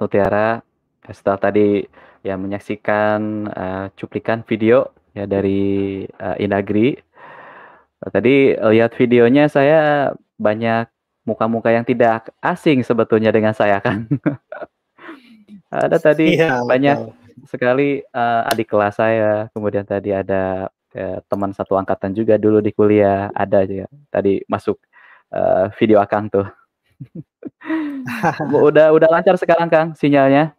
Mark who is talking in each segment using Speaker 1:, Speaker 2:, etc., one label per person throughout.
Speaker 1: Mutiara setelah tadi ya menyaksikan uh, cuplikan video ya dari uh, Inagri. Tadi lihat videonya saya banyak muka-muka yang tidak asing sebetulnya dengan saya kan. ada tadi iya, banyak betul. sekali uh, adik kelas saya, kemudian tadi ada uh, teman satu angkatan juga dulu di kuliah, ada juga tadi masuk uh, video Akang tuh. Udah udah lancar sekarang Kang sinyalnya?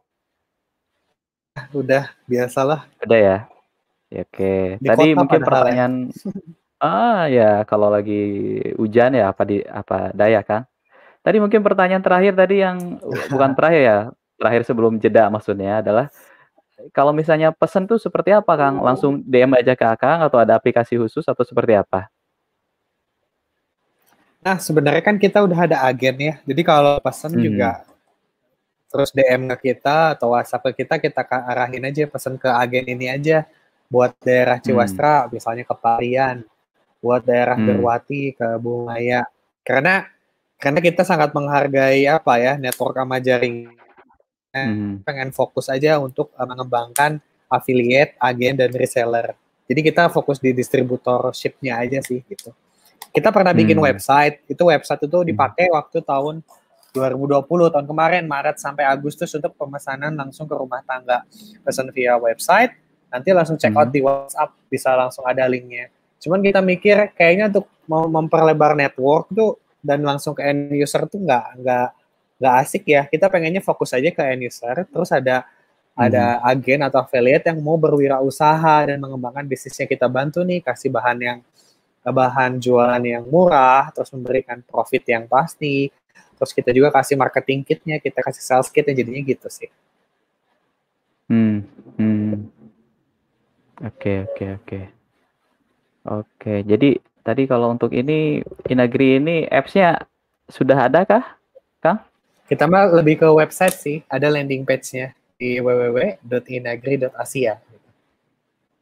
Speaker 2: Udah, biasalah.
Speaker 1: Udah ya. ya oke. Di Tadi mungkin ya? pertanyaan ah ya kalau lagi hujan ya apa di apa daya kan? Tadi mungkin pertanyaan terakhir tadi yang bukan terakhir ya, terakhir sebelum jeda maksudnya adalah kalau misalnya pesan tuh seperti apa Kang? Langsung DM aja ke Kang atau ada aplikasi khusus atau seperti apa?
Speaker 2: Nah, sebenarnya kan kita udah ada agen ya. Jadi kalau pesan hmm. juga terus DM ke kita atau WhatsApp ke kita, kita arahin aja pesan ke agen ini aja buat daerah Ciwastra, hmm. misalnya ke Parian, buat daerah hmm. Berwati ke Bungaya. Karena karena kita sangat menghargai apa ya network sama jaring. Hmm. Pengen fokus aja untuk uh, mengembangkan affiliate, agen dan reseller. Jadi kita fokus di distributorshipnya aja sih gitu. Kita pernah bikin hmm. website, itu website itu dipakai waktu tahun 2020 tahun kemarin Maret sampai Agustus untuk pemesanan langsung ke rumah tangga pesan via website nanti langsung check out hmm. di WhatsApp bisa langsung ada linknya cuman kita mikir kayaknya untuk mau memperlebar network tuh dan langsung ke end user tuh nggak nggak nggak asik ya kita pengennya fokus aja ke end user terus ada hmm. ada agen atau affiliate yang mau berwirausaha dan mengembangkan bisnisnya kita bantu nih kasih bahan yang bahan jualan yang murah, terus memberikan profit yang pasti, terus kita juga kasih marketing kitnya, kita kasih sales kitnya, jadinya gitu sih.
Speaker 1: Hmm, hmm. Oke, oke, oke. Oke, jadi tadi kalau untuk ini Inagri ini apps-nya sudah ada kah, Kang?
Speaker 2: Kita mah lebih ke website sih, ada landing page-nya di www.inagri.asia.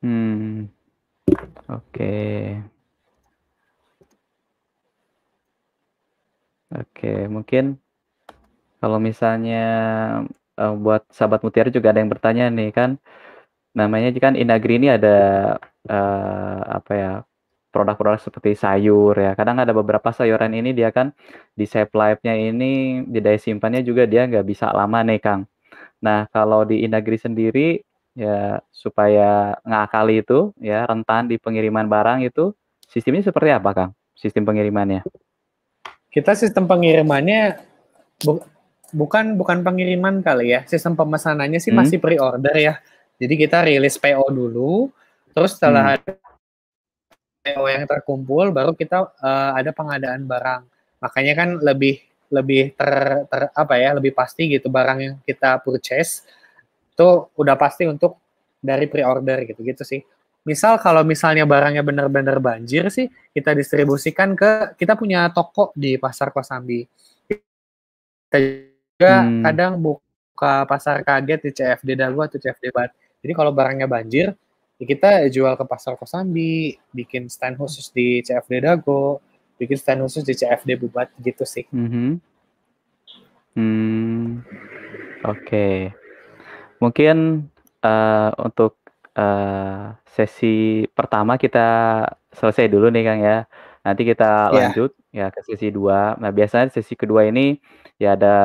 Speaker 1: Hmm. Oke. Oke, mungkin kalau misalnya uh, buat sahabat mutiara juga ada yang bertanya nih kan, namanya kan Inagri ini ada uh, apa ya produk-produk seperti sayur ya. Kadang ada beberapa sayuran ini dia kan di save life-nya ini di daya simpannya juga dia nggak bisa lama nih Kang. Nah kalau di Inagri sendiri ya supaya ngakali itu ya rentan di pengiriman barang itu sistemnya seperti apa Kang? Sistem pengirimannya?
Speaker 2: Kita sistem pengirimannya bu, bukan bukan pengiriman kali ya. Sistem pemesanannya sih hmm. masih pre-order ya. Jadi kita rilis PO dulu, terus setelah hmm. PO yang terkumpul baru kita uh, ada pengadaan barang. Makanya kan lebih lebih ter, ter apa ya, lebih pasti gitu barang yang kita purchase itu udah pasti untuk dari pre-order gitu-gitu sih misal kalau misalnya barangnya benar-benar banjir sih kita distribusikan ke kita punya toko di pasar Kosambi kita juga hmm. kadang buka pasar kaget di CFD Dago atau CFD Bat jadi kalau barangnya banjir ya kita jual ke pasar Kosambi bikin stand khusus di CFD Dago bikin stand khusus di CFD Bubat gitu sih
Speaker 1: mm -hmm. hmm. oke okay. mungkin uh, untuk uh, sesi pertama kita selesai dulu nih Kang ya. Nanti kita yeah. lanjut ya ke sesi dua. Nah biasanya sesi kedua ini ya ada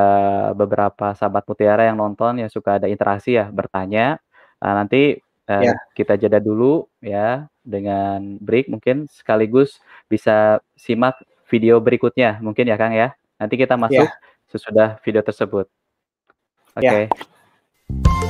Speaker 1: beberapa sahabat mutiara yang nonton yang suka ada interaksi ya bertanya. Nah, nanti uh, yeah. kita jeda dulu ya dengan break mungkin sekaligus bisa simak video berikutnya mungkin ya Kang ya. Nanti kita masuk yeah. sesudah video tersebut. Oke. Okay. Yeah.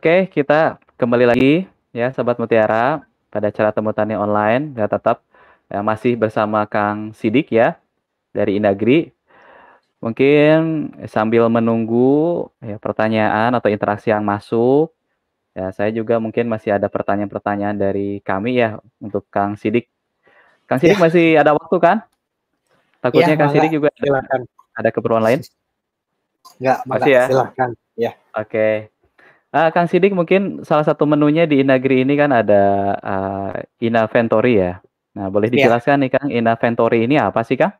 Speaker 1: Oke kita kembali lagi ya Sobat Mutiara pada acara Temu Tani Online ya tetap ya, masih bersama Kang Sidik ya dari Indagri. Mungkin sambil menunggu ya pertanyaan atau interaksi yang masuk ya saya juga mungkin masih ada pertanyaan-pertanyaan dari kami ya untuk Kang Sidik. Kang Sidik ya. masih ada waktu kan? Takutnya ya, Kang Sidik juga silakan. ada keperluan lain?
Speaker 2: Enggak, masih ya. Silakan. Ya.
Speaker 1: Oke. Okay. Uh, Kang Sidik mungkin salah satu menunya di Inagri ini kan ada uh, Inaventory ya. Nah, boleh iya. dijelaskan ya. nih Kang, Inaventory ini apa sih Kang?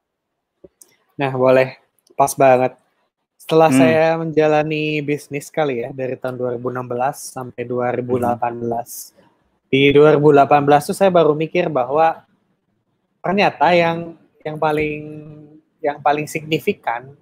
Speaker 2: Nah, boleh. Pas banget. Setelah hmm. saya menjalani bisnis kali ya dari tahun 2016 sampai 2018. Hmm. Di 2018 tuh saya baru mikir bahwa ternyata yang yang paling yang paling signifikan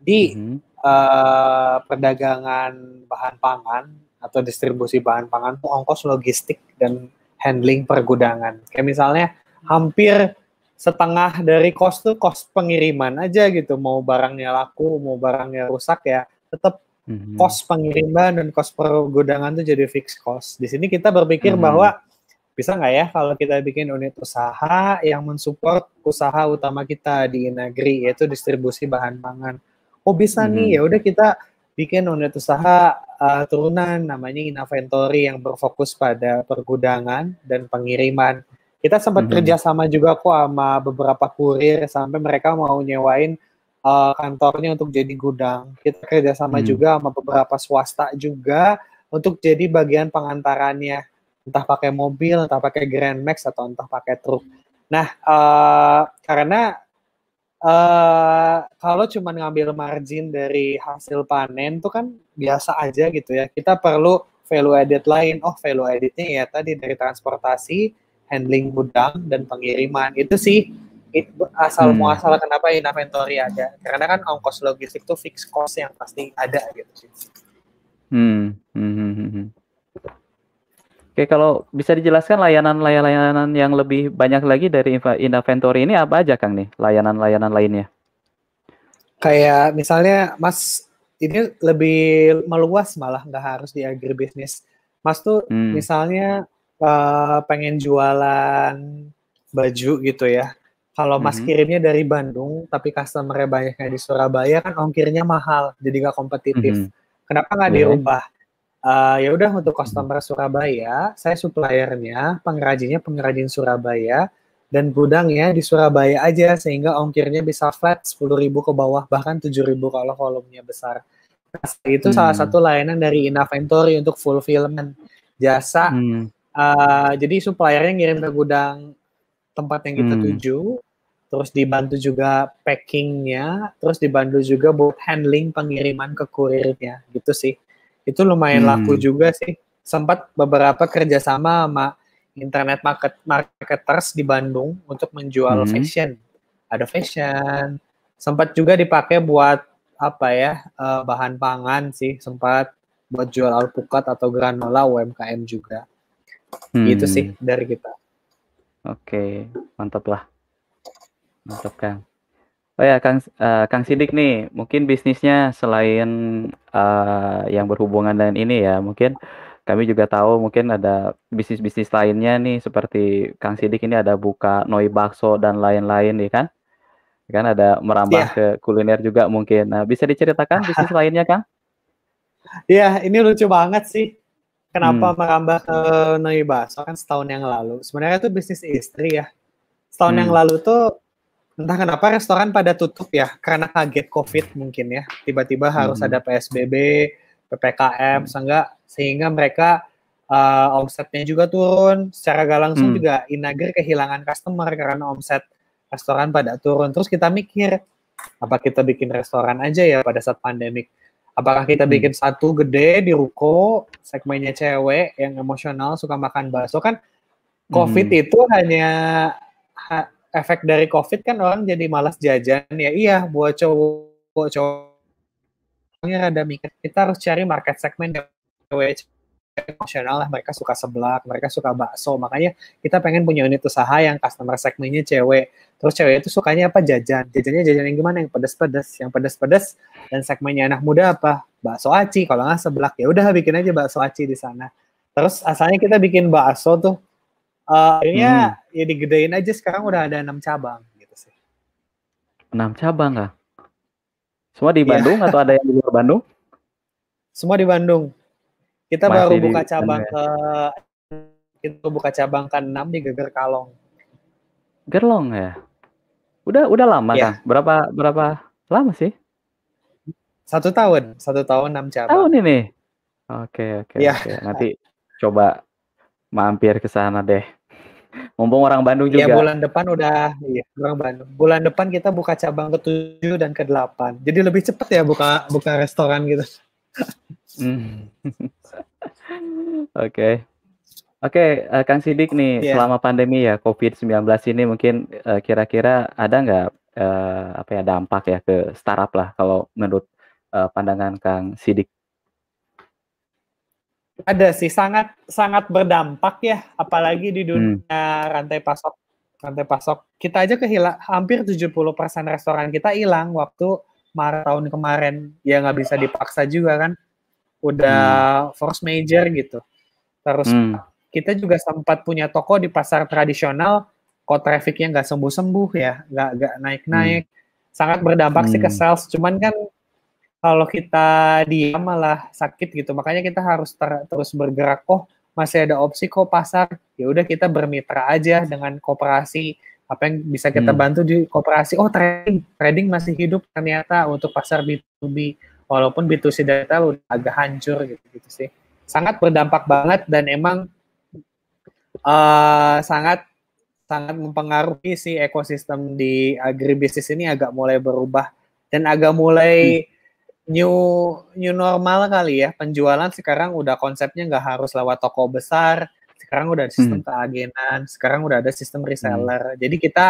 Speaker 2: di hmm uh, perdagangan bahan pangan atau distribusi bahan pangan itu ongkos logistik dan handling pergudangan. Kayak misalnya hampir setengah dari cost tuh cost pengiriman aja gitu. Mau barangnya laku, mau barangnya rusak ya tetap mm-hmm. cost pengiriman dan cost pergudangan tuh jadi fixed cost. Di sini kita berpikir mm-hmm. bahwa bisa nggak ya kalau kita bikin unit usaha yang mensupport usaha utama kita di negeri yaitu distribusi bahan pangan oh bisa hmm. nih ya udah kita bikin unit usaha uh, turunan namanya Inaventory yang berfokus pada pergudangan dan pengiriman. Kita sempat hmm. kerjasama juga kok sama beberapa kurir sampai mereka mau nyewain uh, kantornya untuk jadi gudang. Kita kerjasama hmm. juga sama beberapa swasta juga untuk jadi bagian pengantarannya, entah pakai mobil, entah pakai Grand Max atau entah pakai truk. Nah, uh, karena uh, kalau cuma ngambil margin dari hasil panen itu kan biasa aja gitu ya. Kita perlu value added lain. Oh, value addednya ya tadi dari transportasi, handling gudang dan pengiriman. Itu sih it, asal hmm. muasal kenapa inventory ada. Karena kan ongkos logistik itu fixed cost yang pasti ada gitu sih.
Speaker 1: Hmm. Hmm. Oke, kalau bisa dijelaskan layanan-layanan yang lebih banyak lagi dari Inventory ini apa aja, Kang nih? Layanan-layanan lainnya?
Speaker 2: Kayak misalnya, Mas, ini lebih meluas malah nggak harus di agribisnis. Mas tuh hmm. misalnya uh, pengen jualan baju gitu ya. Kalau Mas hmm. kirimnya dari Bandung, tapi customer-nya banyaknya di Surabaya kan ongkirnya mahal, jadi nggak kompetitif. Hmm. Kenapa nggak yeah. dirubah? Uh, ya udah untuk customer Surabaya, saya suppliernya, pengrajinnya pengrajin Surabaya, dan gudangnya di Surabaya aja sehingga ongkirnya bisa flat 10.000 ke bawah bahkan 7.000 kalau volumenya besar. Nah, itu hmm. salah satu layanan dari Inaventory untuk fulfillment jasa. Hmm. Uh, jadi suppliernya ngirim ke gudang tempat yang kita hmm. tuju, terus dibantu juga packingnya, terus dibantu juga buat handling pengiriman ke kurirnya, gitu sih itu lumayan hmm. laku juga sih. Sempat beberapa kerjasama sama internet market marketers di Bandung untuk menjual hmm. fashion. Ada fashion. Sempat juga dipakai buat apa ya uh, bahan pangan sih. Sempat buat jual alpukat atau granola UMKM juga. Hmm. Itu sih dari kita.
Speaker 1: Oke, mantap lah. Mantap kan. Oh ya, Kang uh, Kang Sidik nih, mungkin bisnisnya selain uh, yang berhubungan dengan ini ya, mungkin kami juga tahu mungkin ada bisnis-bisnis lainnya nih seperti Kang Sidik ini ada buka Noi Bakso dan lain-lain nih kan? Kan ada merambah yeah. ke kuliner juga mungkin. Nah, bisa diceritakan bisnis lainnya, Kang?
Speaker 2: Iya, ini lucu banget sih. Kenapa hmm. merambah ke Noi Bakso kan setahun yang lalu. Sebenarnya itu bisnis istri ya. Setahun hmm. yang lalu tuh entah kenapa restoran pada tutup ya karena kaget covid mungkin ya tiba-tiba harus hmm. ada psbb ppkm sehingga sehingga mereka uh, omsetnya juga turun secara gak langsung hmm. juga Inager kehilangan customer karena omset restoran pada turun terus kita mikir apa kita bikin restoran aja ya pada saat pandemik apakah kita hmm. bikin satu gede di ruko segmennya cewek yang emosional suka makan bakso kan covid hmm. itu hanya efek dari COVID kan orang jadi malas jajan ya. Iya, buat cowok cowoknya rada mikir. Kita harus cari market segmen cewek emosional lah, mereka suka seblak, mereka suka bakso, makanya kita pengen punya unit usaha yang customer segmennya cewek. Terus cewek itu sukanya apa? Jajan. Jajannya jajan yang gimana? Yang pedas-pedas, yang pedas-pedas dan segmennya anak muda apa? Bakso aci, kalau nggak seblak ya udah bikin aja bakso aci di sana. Terus asalnya kita bikin bakso tuh uh, akhirnya hmm. ya digedein aja sekarang udah ada enam cabang gitu sih.
Speaker 1: Enam cabang kah? Semua di iya. Bandung yeah. atau ada yang di luar Bandung?
Speaker 2: Semua di Bandung. Kita Masih baru buka cabang ya? ke kita buka cabang ke enam di Geger Kalong.
Speaker 1: Gerlong ya? Udah udah lama yeah. kan? Berapa berapa lama sih?
Speaker 2: Satu tahun, satu tahun enam cabang.
Speaker 1: Tahun ini. Oke oke yeah. oke. Nanti coba mampir ke sana deh. Mumpung orang Bandung iya, juga.
Speaker 2: Iya, bulan depan udah iya, orang Bandung. Bulan depan kita buka cabang ke-7 dan ke-8. Jadi lebih cepat ya buka buka restoran gitu. Hmm.
Speaker 1: Oke. Oke, uh, Kang Sidik nih, yeah. selama pandemi ya COVID-19 ini mungkin uh, kira-kira ada nggak uh, apa ya dampak ya ke startup lah kalau menurut uh, pandangan Kang Sidik?
Speaker 2: Ada sih, sangat sangat berdampak ya, apalagi di dunia hmm. rantai pasok rantai pasok. Kita aja kehilang hampir 70% restoran kita hilang waktu Maret tahun kemarin. Ya nggak bisa dipaksa juga kan. Udah hmm. force major gitu. Terus hmm. kita juga sempat punya toko di pasar tradisional, kok trafficnya nggak sembuh-sembuh ya, nggak nggak naik-naik. Hmm. Sangat berdampak hmm. sih ke hmm. sales. Cuman kan kalau kita diam malah sakit gitu. Makanya kita harus ter terus bergerak. Oh, masih ada opsi kok pasar. Ya udah kita bermitra aja dengan koperasi. Apa yang bisa kita hmm. bantu di koperasi? Oh, trading. Trading masih hidup ternyata untuk pasar B2B. Walaupun B2C data udah agak hancur gitu-gitu sih. Sangat berdampak banget dan emang uh, sangat sangat mempengaruhi si ekosistem di agribisnis ini agak mulai berubah dan agak mulai hmm new new normal kali ya penjualan sekarang udah konsepnya nggak harus lewat toko besar sekarang udah ada sistem hmm. keagenan sekarang udah ada sistem reseller hmm. jadi kita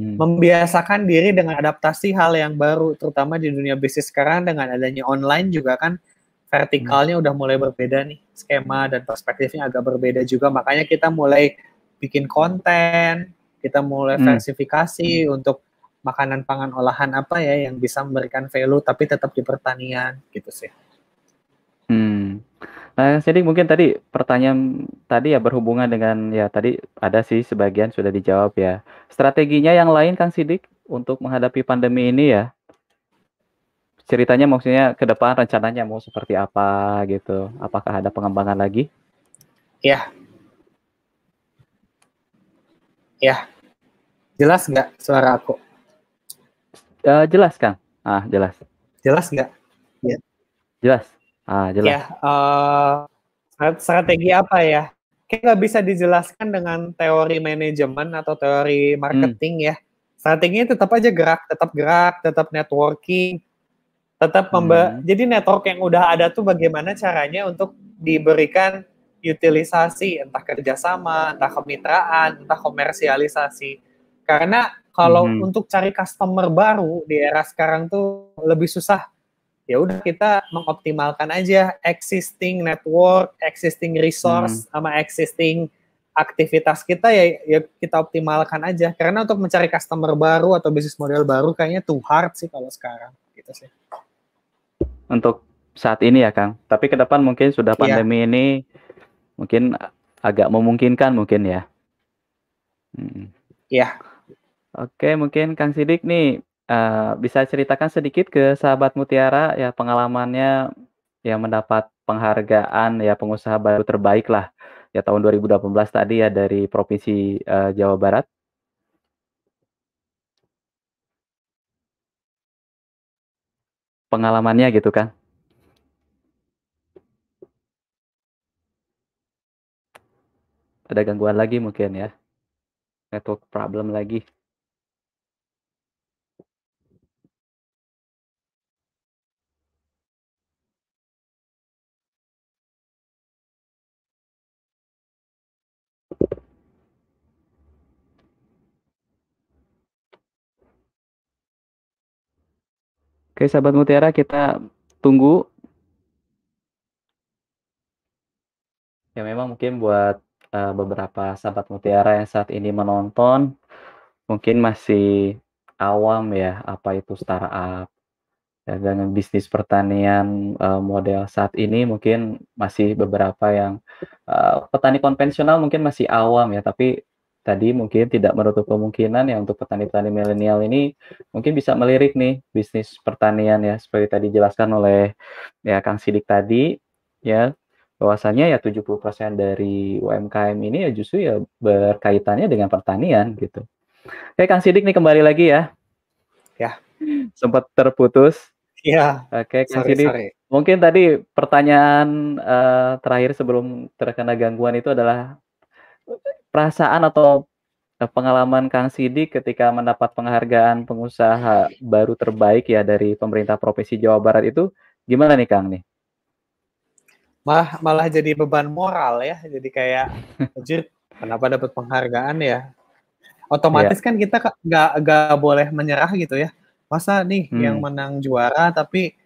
Speaker 2: hmm. membiasakan diri dengan adaptasi hal yang baru terutama di dunia bisnis sekarang dengan adanya online juga kan vertikalnya hmm. udah mulai berbeda nih skema dan perspektifnya agak berbeda juga makanya kita mulai bikin konten kita mulai hmm. versifikasi untuk makanan pangan olahan apa ya yang bisa memberikan value tapi tetap di pertanian gitu sih.
Speaker 1: Hmm. Nah, jadi mungkin tadi pertanyaan tadi ya berhubungan dengan ya tadi ada sih sebagian sudah dijawab ya. Strateginya yang lain Kang Sidik untuk menghadapi pandemi ini ya. Ceritanya maksudnya ke depan rencananya mau seperti apa gitu. Apakah ada pengembangan lagi?
Speaker 2: Ya. Ya. Jelas nggak suara aku?
Speaker 1: Uh, jelas Kang. Ah, jelas.
Speaker 2: Jelas nggak?
Speaker 1: Ya. Jelas. Ah, jelas. Ya,
Speaker 2: uh, strategi apa ya? Kayak nggak bisa dijelaskan dengan teori manajemen atau teori marketing hmm. ya. Strateginya tetap aja gerak, tetap gerak, tetap networking, tetap hmm. jadi network yang udah ada tuh bagaimana caranya untuk diberikan utilisasi entah kerjasama, entah kemitraan, entah komersialisasi. Karena kalau hmm. untuk cari customer baru di era sekarang tuh lebih susah. Ya udah kita mengoptimalkan aja existing network, existing resource hmm. sama existing aktivitas kita ya ya kita optimalkan aja. Karena untuk mencari customer baru atau bisnis model baru kayaknya too hard sih kalau sekarang gitu sih.
Speaker 1: Untuk saat ini ya Kang. Tapi ke depan mungkin sudah iya. pandemi yeah. ini mungkin agak memungkinkan mungkin ya.
Speaker 2: Hmm. Ya,
Speaker 1: Oke, mungkin Kang Sidik nih, uh, bisa ceritakan sedikit ke sahabat Mutiara ya pengalamannya yang mendapat penghargaan ya pengusaha baru terbaik lah ya tahun 2018 tadi ya dari Provinsi, uh, Jawa Barat? Pengalamannya gitu, kan? Ada gangguan lagi mungkin ya? Network problem lagi. Oke, sahabat Mutiara, kita tunggu. Ya memang mungkin buat, eee, beberapa sahabat mutiara yang saat ini menonton, mungkin masih awam ya, apa itu startup, ya dengan bisnis pertanian, eee, model saat ini mungkin masih beberapa yang, eee, petani konvensional mungkin masih awam ya, tapi tadi mungkin tidak menutup kemungkinan ya untuk petani-petani milenial ini mungkin bisa melirik nih bisnis pertanian ya, seperti tadi dijelaskan oleh ya Kang Sidik tadi, ya bahwasanya ya 70% dari UMKM ini ya justru ya berkaitannya dengan pertanian gitu. Oke Kang Sidik nih kembali lagi ya.
Speaker 2: Ya.
Speaker 1: Sempat terputus.
Speaker 2: Iya.
Speaker 1: Oke Kang
Speaker 2: Sorry
Speaker 1: Sidik,
Speaker 2: sorry.
Speaker 1: mungkin tadi pertanyaan, eee, terakhir sebelum terkena gangguan itu adalah perasaan atau, eee, pengalaman Kang Sidik ketika mendapat penghargaan pengusaha baru terbaik ya dari pemerintah Provinsi Jawa Barat itu gimana nih Kang nih?
Speaker 2: Malah malah jadi beban moral ya, jadi kayak, anjir kenapa dapat penghargaan ya?
Speaker 1: Iya.
Speaker 2: Otomatis kan kita nggak nggak boleh menyerah gitu ya. Masa nih yang
Speaker 1: Mmm.
Speaker 2: menang juara tapi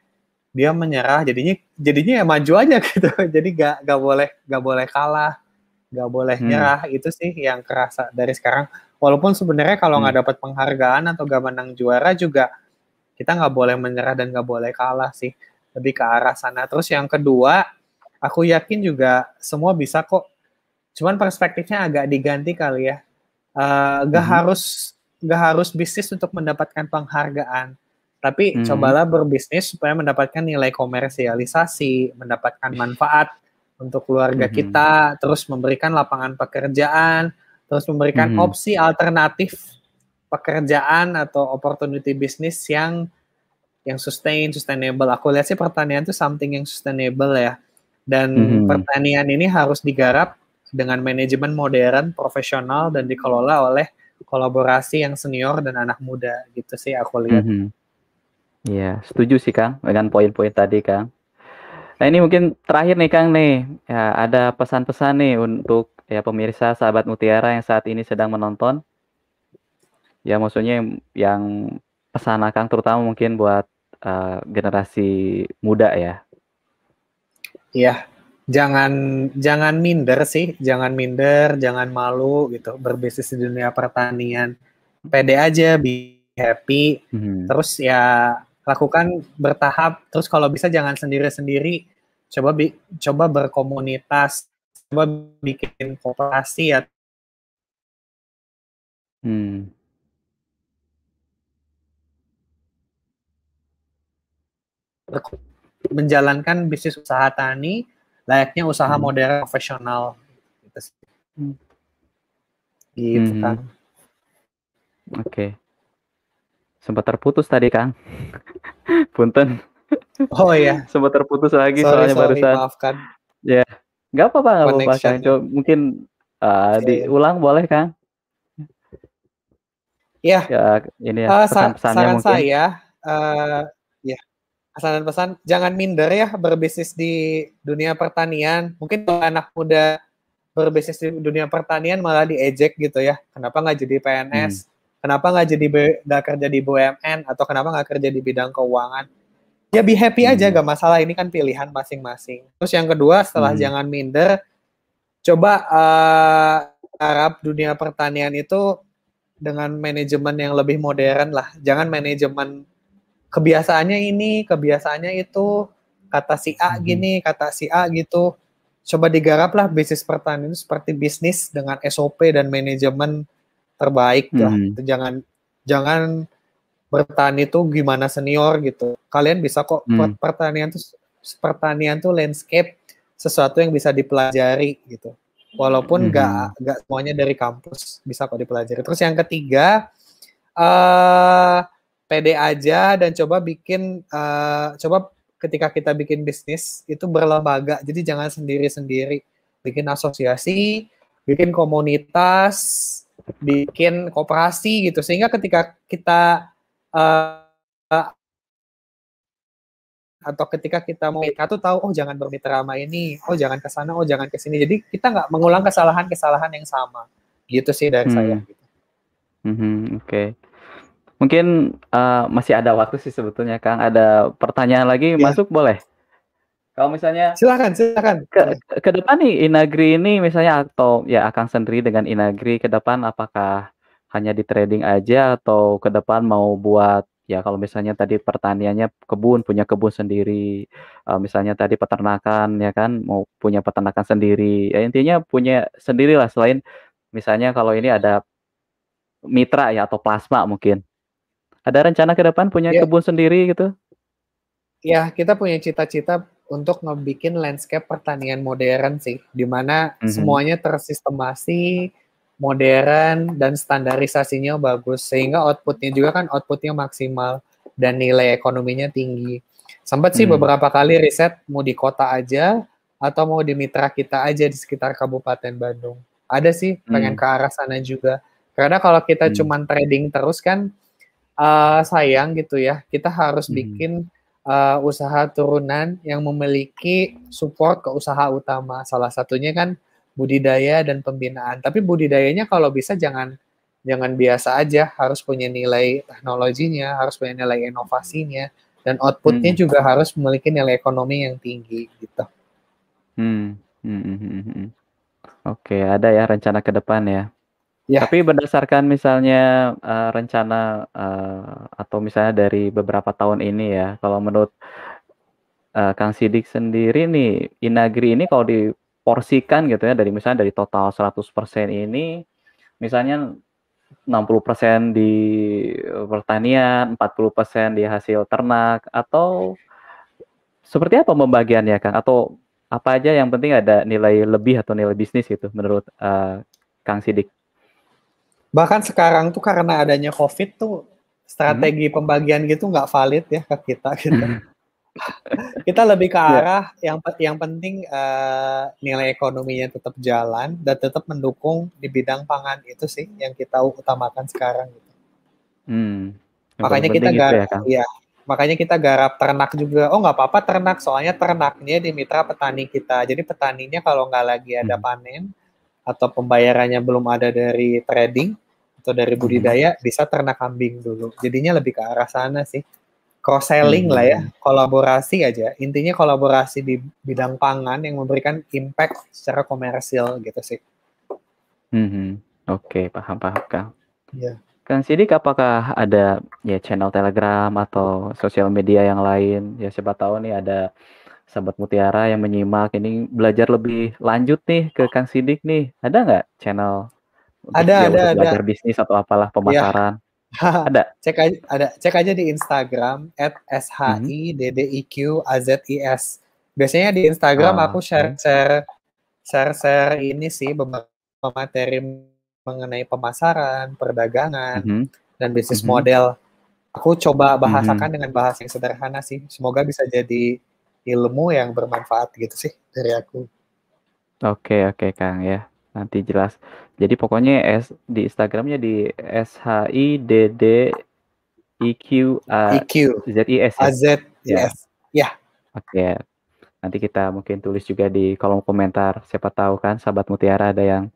Speaker 2: dia menyerah, jadinya jadinya ya maju aja gitu. Jadi nggak nggak boleh nggak boleh kalah, nggak boleh nyerah, itu sih yang kerasa dari sekarang. Walaupun sebenarnya kalau nggak dapat penghargaan atau nggak menang juara juga, kita nggak boleh menyerah dan nggak boleh kalah sih, lebih ke arah sana. Terus yang kedua, aku yakin juga semua bisa kok, cuman perspektifnya agak diganti kali ya, eee, nggak
Speaker 1: Mhm.
Speaker 2: harus nggak harus bisnis untuk mendapatkan penghargaan, tapi
Speaker 1: Mhm.
Speaker 2: cobalah berbisnis supaya mendapatkan nilai komersialisasi, mendapatkan manfaat untuk keluarga
Speaker 1: Mhm.
Speaker 2: kita, terus memberikan lapangan pekerjaan, terus memberikan
Speaker 1: Mhm.
Speaker 2: opsi alternatif pekerjaan atau opportunity bisnis yang yang sustain, sustainable. Aku lihat sih pertanian itu something yang sustainable ya, dan
Speaker 1: Mhm.
Speaker 2: pertanian ini harus digarap dengan manajemen modern, profesional, dan dikelola oleh kolaborasi yang senior dan anak muda, gitu sih aku lihat.
Speaker 1: Mhm. Iya, setuju sih Kang, dengan poin-poin tadi Kang. Nah ini mungkin terakhir nih Kang nih, ya ada pesan-pesan nih untuk ya pemirsa sahabat mutiara yang saat ini sedang menonton? Ya maksudnya yang pesan Akang terutama mungkin buat, eee, generasi muda ya.
Speaker 2: Iya, jangan jangan minder sih, jangan minder, jangan malu gitu berbisnis di dunia pertanian. Pede aja, be happy,
Speaker 1: Mhm.
Speaker 2: terus ya lakukan bertahap, terus kalau bisa jangan sendiri-sendiri, coba bi coba berkomunitas, coba bikin koperasi ya.
Speaker 1: Mmm.
Speaker 2: Menjalankan bisnis usaha tani, layaknya usaha
Speaker 1: Mhm.
Speaker 2: modern profesional, gitu sih.
Speaker 1: Mmm.
Speaker 2: Gitu,
Speaker 1: Mhm.
Speaker 2: Kang.
Speaker 1: Oke. Sempat terputus tadi Kang. Punten.
Speaker 2: Oh iya.
Speaker 1: Sempat terputus lagi
Speaker 2: Sorry
Speaker 1: soalnya
Speaker 2: sorry,
Speaker 1: barusan.
Speaker 2: maafkan.
Speaker 1: Ya, nggak apa-apa nggak apa-apa Kang,
Speaker 2: Connection-nya.
Speaker 1: co mungkin, eee,
Speaker 2: Iya iya.
Speaker 1: diulang boleh Kang.
Speaker 2: Iya.
Speaker 1: Ya, ini ya,
Speaker 2: sa
Speaker 1: pesan-pesannya
Speaker 2: saran
Speaker 1: mungkin.
Speaker 2: saya, eee, ya, pesan dan pesan, jangan minder ya berbisnis di dunia pertanian. Mungkin kalau anak muda berbisnis di dunia pertanian malah diejek gitu ya, "Kenapa nggak jadi. PNS? Kenapa nggak jadi nggak kerja di BUMN? Atau kenapa nggak kerja di bidang keuangan?" Ya be happy aja,
Speaker 1: Mmm.
Speaker 2: nggak masalah, ini kan pilihan masing-masing. Terus yang kedua, setelah
Speaker 1: Mhm.
Speaker 2: jangan minder, coba, eee, garap dunia pertanian itu dengan manajemen yang lebih modern lah. Jangan manajemen kebiasaannya ini, kebiasaannya itu, kata si A
Speaker 1: Mhm.
Speaker 2: gini, kata si A gitu. Coba digaraplah bisnis pertanian itu seperti bisnis dengan SOP dan manajemen terbaik lah.
Speaker 1: Mhm.
Speaker 2: Jangan jangan bertani itu gimana senior gitu. Kalian bisa kok
Speaker 1: Mmm.
Speaker 2: pertanian tuh pertanian tuh landscape, sesuatu yang bisa dipelajari gitu. Walaupun
Speaker 1: Mhm.
Speaker 2: nggak nggak semuanya dari kampus, bisa kok dipelajari. Terus yang ketiga, eee, pede aja dan coba bikin, eee, coba ketika kita bikin bisnis itu berlembaga, jadi jangan sendiri-sendiri. Bikin asosiasi, bikin komunitas, bikin koperasi gitu, sehingga ketika kita, eee atau ketika kita mau kita tuh tahu, "Oh jangan bermitra sama ini, oh jangan ke sana, oh jangan ke sini." Jadi kita nggak mengulang kesalahan-kesalahan yang sama. Gitu sih dari saya,
Speaker 1: Mmm.
Speaker 2: gitu.
Speaker 1: Mhm, oke. Mungkin, eee, masih ada waktu sih sebetulnya Kang, ada pertanyaan lagi
Speaker 2: Iya.
Speaker 1: masuk boleh? Kalau misalnya
Speaker 2: silakan silakan.
Speaker 1: ke, ke depan nih Inagri ini misalnya atau ya akan sendiri dengan Inagri ke depan apakah hanya di trading aja atau ke depan mau buat ya kalau misalnya tadi pertaniannya kebun punya kebun sendiri uh, misalnya tadi peternakan ya kan mau punya peternakan sendiri. Ya intinya punya sendirilah selain misalnya kalau ini ada mitra ya atau plasma mungkin. Ada rencana ke depan punya ya. kebun sendiri gitu?
Speaker 2: Ya kita punya cita-cita untuk ngebikin landscape pertanian modern sih, di mana mm-hmm. semuanya tersistemasi, modern dan standarisasinya bagus sehingga outputnya juga kan outputnya maksimal dan nilai ekonominya tinggi. Sempat sih mm. beberapa kali riset mau di kota aja atau mau di mitra kita aja di sekitar Kabupaten Bandung. Ada sih pengen mm. ke arah sana juga. Karena kalau kita mm. cuman trading terus kan uh, sayang gitu ya. Kita harus mm. bikin uh, usaha turunan yang memiliki support ke usaha utama. Salah satunya kan budidaya dan pembinaan. Tapi budidayanya kalau bisa jangan jangan biasa aja, harus punya nilai teknologinya, harus punya nilai inovasinya, dan outputnya hmm. juga harus memiliki nilai ekonomi yang tinggi gitu.
Speaker 1: Hmm. Hmm. hmm, hmm, hmm. Oke, ada ya rencana ke depan ya. Ya. Tapi berdasarkan misalnya, uh, rencana, uh, atau misalnya dari beberapa tahun ini ya, kalau menurut, uh, Kang Sidik sendiri nih, Inagri ini kalau diporsikan gitu ya, dari misalnya dari total 100% ini, misalnya 60% di pertanian, 40% di hasil ternak, atau seperti apa pembagiannya, Kang? Atau apa aja yang penting ada nilai lebih atau nilai bisnis gitu menurut, uh, Kang Sidik?
Speaker 2: Bahkan sekarang tuh karena adanya COVID tuh strategi hmm. pembagian gitu nggak valid ya ke kita gitu. kita lebih ke ya. arah yeah. yang yang penting uh, nilai ekonominya tetap jalan dan tetap mendukung di bidang pangan itu sih yang kita utamakan sekarang gitu. Hmm. Makanya kita garap ya, ya, makanya kita garap ternak juga. Oh nggak apa-apa ternak, soalnya ternaknya di mitra petani kita. Jadi petaninya kalau nggak lagi ada hmm. panen atau pembayarannya belum ada dari trading, atau dari hmm. budidaya hmm. bisa ternak kambing dulu. Jadinya lebih ke arah sana sih. Cross selling hmm. lah ya, kolaborasi aja. Intinya kolaborasi di bidang pangan yang memberikan impact secara komersil gitu sih.
Speaker 1: Hmm. Oke, okay, paham paham Kang. Iya. Kang Sidik apakah ada ya channel Telegram atau sosial media yang lain? Ya siapa tahu nih ada sahabat Mutiara yang menyimak ini belajar lebih lanjut nih ke Kang Sidik nih. Ada nggak channel
Speaker 2: ada, ada, ada.
Speaker 1: Belajar bisnis atau apalah iya. pemasaran. Ya.
Speaker 2: ada. Cek aja, ada. Cek aja di Instagram @shiddqiazis. Biasanya di Instagram oh, aku share share share share ini sih beberapa materi mengenai pemasaran, perdagangan, mm -hmm. dan bisnis mm -hmm. model. Aku coba bahasakan mm -hmm. dengan bahasa yang sederhana sih. Semoga bisa jadi ilmu yang bermanfaat gitu sih dari aku.
Speaker 1: Oke, oke Kang ya. Nanti jelas. Jadi pokoknya S di Instagramnya di S H I D D I Q A Z I S
Speaker 2: A Z ya. Ya.
Speaker 1: Oke. Nanti kita mungkin tulis juga di kolom komentar. Siapa tahu kan sahabat Mutiara ada yang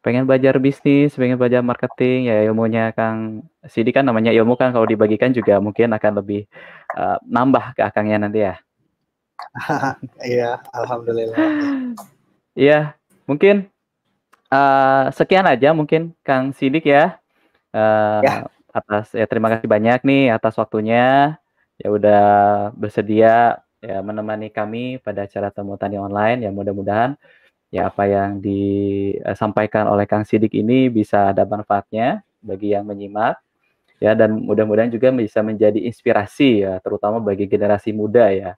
Speaker 1: pengen belajar bisnis, pengen belajar marketing, ya ilmunya Kang Sidi kan namanya ilmu kan kalau dibagikan juga mungkin akan lebih uh, nambah ke akangnya nanti ya.
Speaker 2: Iya, alhamdulillah.
Speaker 1: Iya, mungkin uh, sekian aja mungkin Kang Sidik ya. Uh, ya. Atas ya terima kasih banyak nih atas waktunya. Ya udah bersedia ya menemani kami pada acara temu tani online ya mudah-mudahan ya apa yang disampaikan oleh Kang Sidik ini bisa ada manfaatnya bagi yang menyimak ya dan mudah-mudahan juga bisa menjadi inspirasi ya terutama bagi generasi muda ya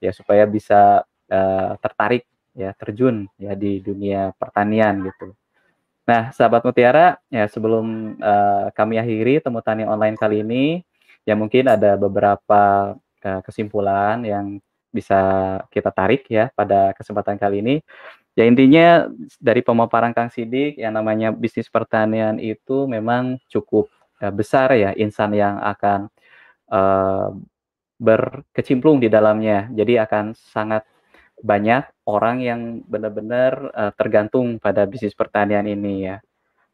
Speaker 1: ya supaya bisa uh, tertarik ya terjun ya di dunia pertanian gitu. Nah, sahabat Mutiara, ya sebelum uh, kami akhiri temu tani online kali ini, ya mungkin ada beberapa uh, kesimpulan yang bisa kita tarik ya pada kesempatan kali ini. Ya intinya dari pemaparan Kang Sidik yang namanya bisnis pertanian itu memang cukup uh, besar ya insan yang akan uh, berkecimplung di dalamnya. Jadi akan sangat banyak orang yang benar-benar uh, tergantung pada bisnis pertanian ini ya.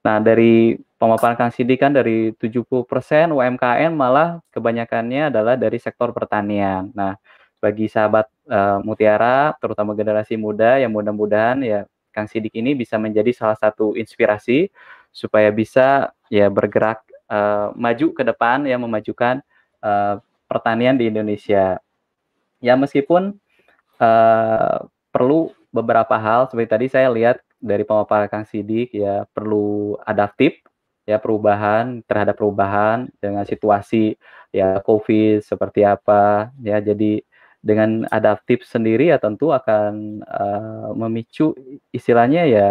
Speaker 1: Nah, dari pemaparan Kang Sidi kan dari 70% UMKM malah kebanyakannya adalah dari sektor pertanian. Nah, bagi sahabat uh, Mutiara, terutama generasi muda yang mudah-mudahan ya Kang Sidik ini bisa menjadi salah satu inspirasi supaya bisa ya bergerak uh, maju ke depan ya memajukan uh, pertanian di Indonesia. Ya meskipun uh, perlu beberapa hal seperti tadi saya lihat dari pemaparan Kang Sidik ya perlu adaptif ya perubahan terhadap perubahan dengan situasi ya COVID seperti apa ya jadi dengan adaptif sendiri ya tentu akan uh, memicu istilahnya ya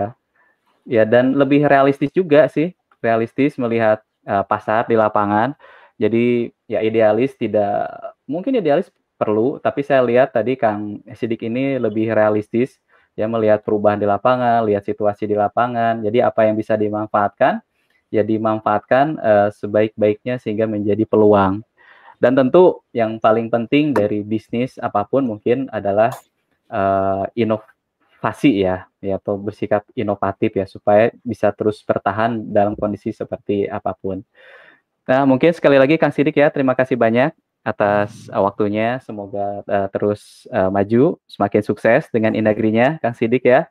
Speaker 1: ya dan lebih realistis juga sih realistis melihat uh, pasar di lapangan jadi ya idealis tidak mungkin idealis perlu tapi saya lihat tadi Kang Sidik ini lebih realistis ya melihat perubahan di lapangan lihat situasi di lapangan jadi apa yang bisa dimanfaatkan ya dimanfaatkan uh, sebaik-baiknya sehingga menjadi peluang. Dan tentu yang paling penting dari bisnis apa pun mungkin adalah uh, inovasi ya, ya atau bersikap inovatif ya supaya bisa terus bertahan dalam kondisi seperti apa pun. Nah, mungkin sekali lagi Kang Sidik ya, terima kasih banyak atas uh, waktunya. Semoga uh, terus uh, maju, semakin sukses dengan inagrinya Kang Sidik ya.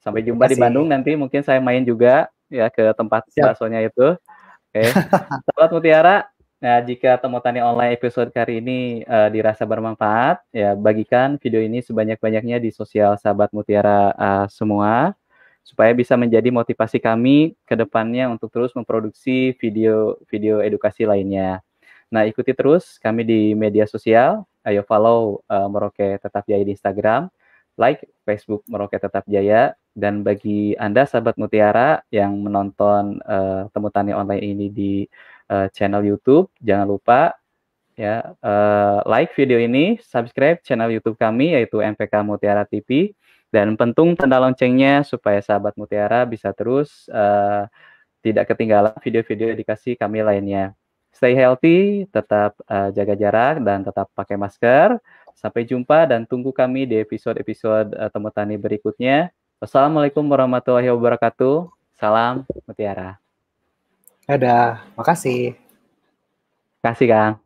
Speaker 1: Sampai jumpa di Bandung nanti mungkin saya main juga ya ke tempat baksonya itu. Oke. Okay. Sahabat Mutiara, nah jika temu tani online episode kali ini uh, dirasa bermanfaat, ya bagikan video ini sebanyak-banyaknya di sosial sahabat Mutiara uh, semua supaya bisa menjadi motivasi kami ke depannya untuk terus memproduksi video-video edukasi lainnya. Nah, ikuti terus kami di media sosial. Ayo follow uh, Merauke Tetap Jaya di Instagram, like Facebook Merauke Tetap Jaya, dan bagi Anda sahabat Mutiara yang menonton uh, Temu Tani online ini di uh, channel YouTube, jangan lupa ya uh, like video ini, subscribe channel YouTube kami yaitu MPK Mutiara TV dan pentung tanda loncengnya supaya sahabat Mutiara bisa terus uh, tidak ketinggalan video-video edukasi kami lainnya. Stay healthy, tetap uh, jaga jarak dan tetap pakai masker. Sampai jumpa dan tunggu kami di episode-episode uh, Temu Tani berikutnya. Wassalamualaikum warahmatullahi wabarakatuh. Salam Mutiara.
Speaker 2: Dadah, makasih.
Speaker 1: Kasih Kang.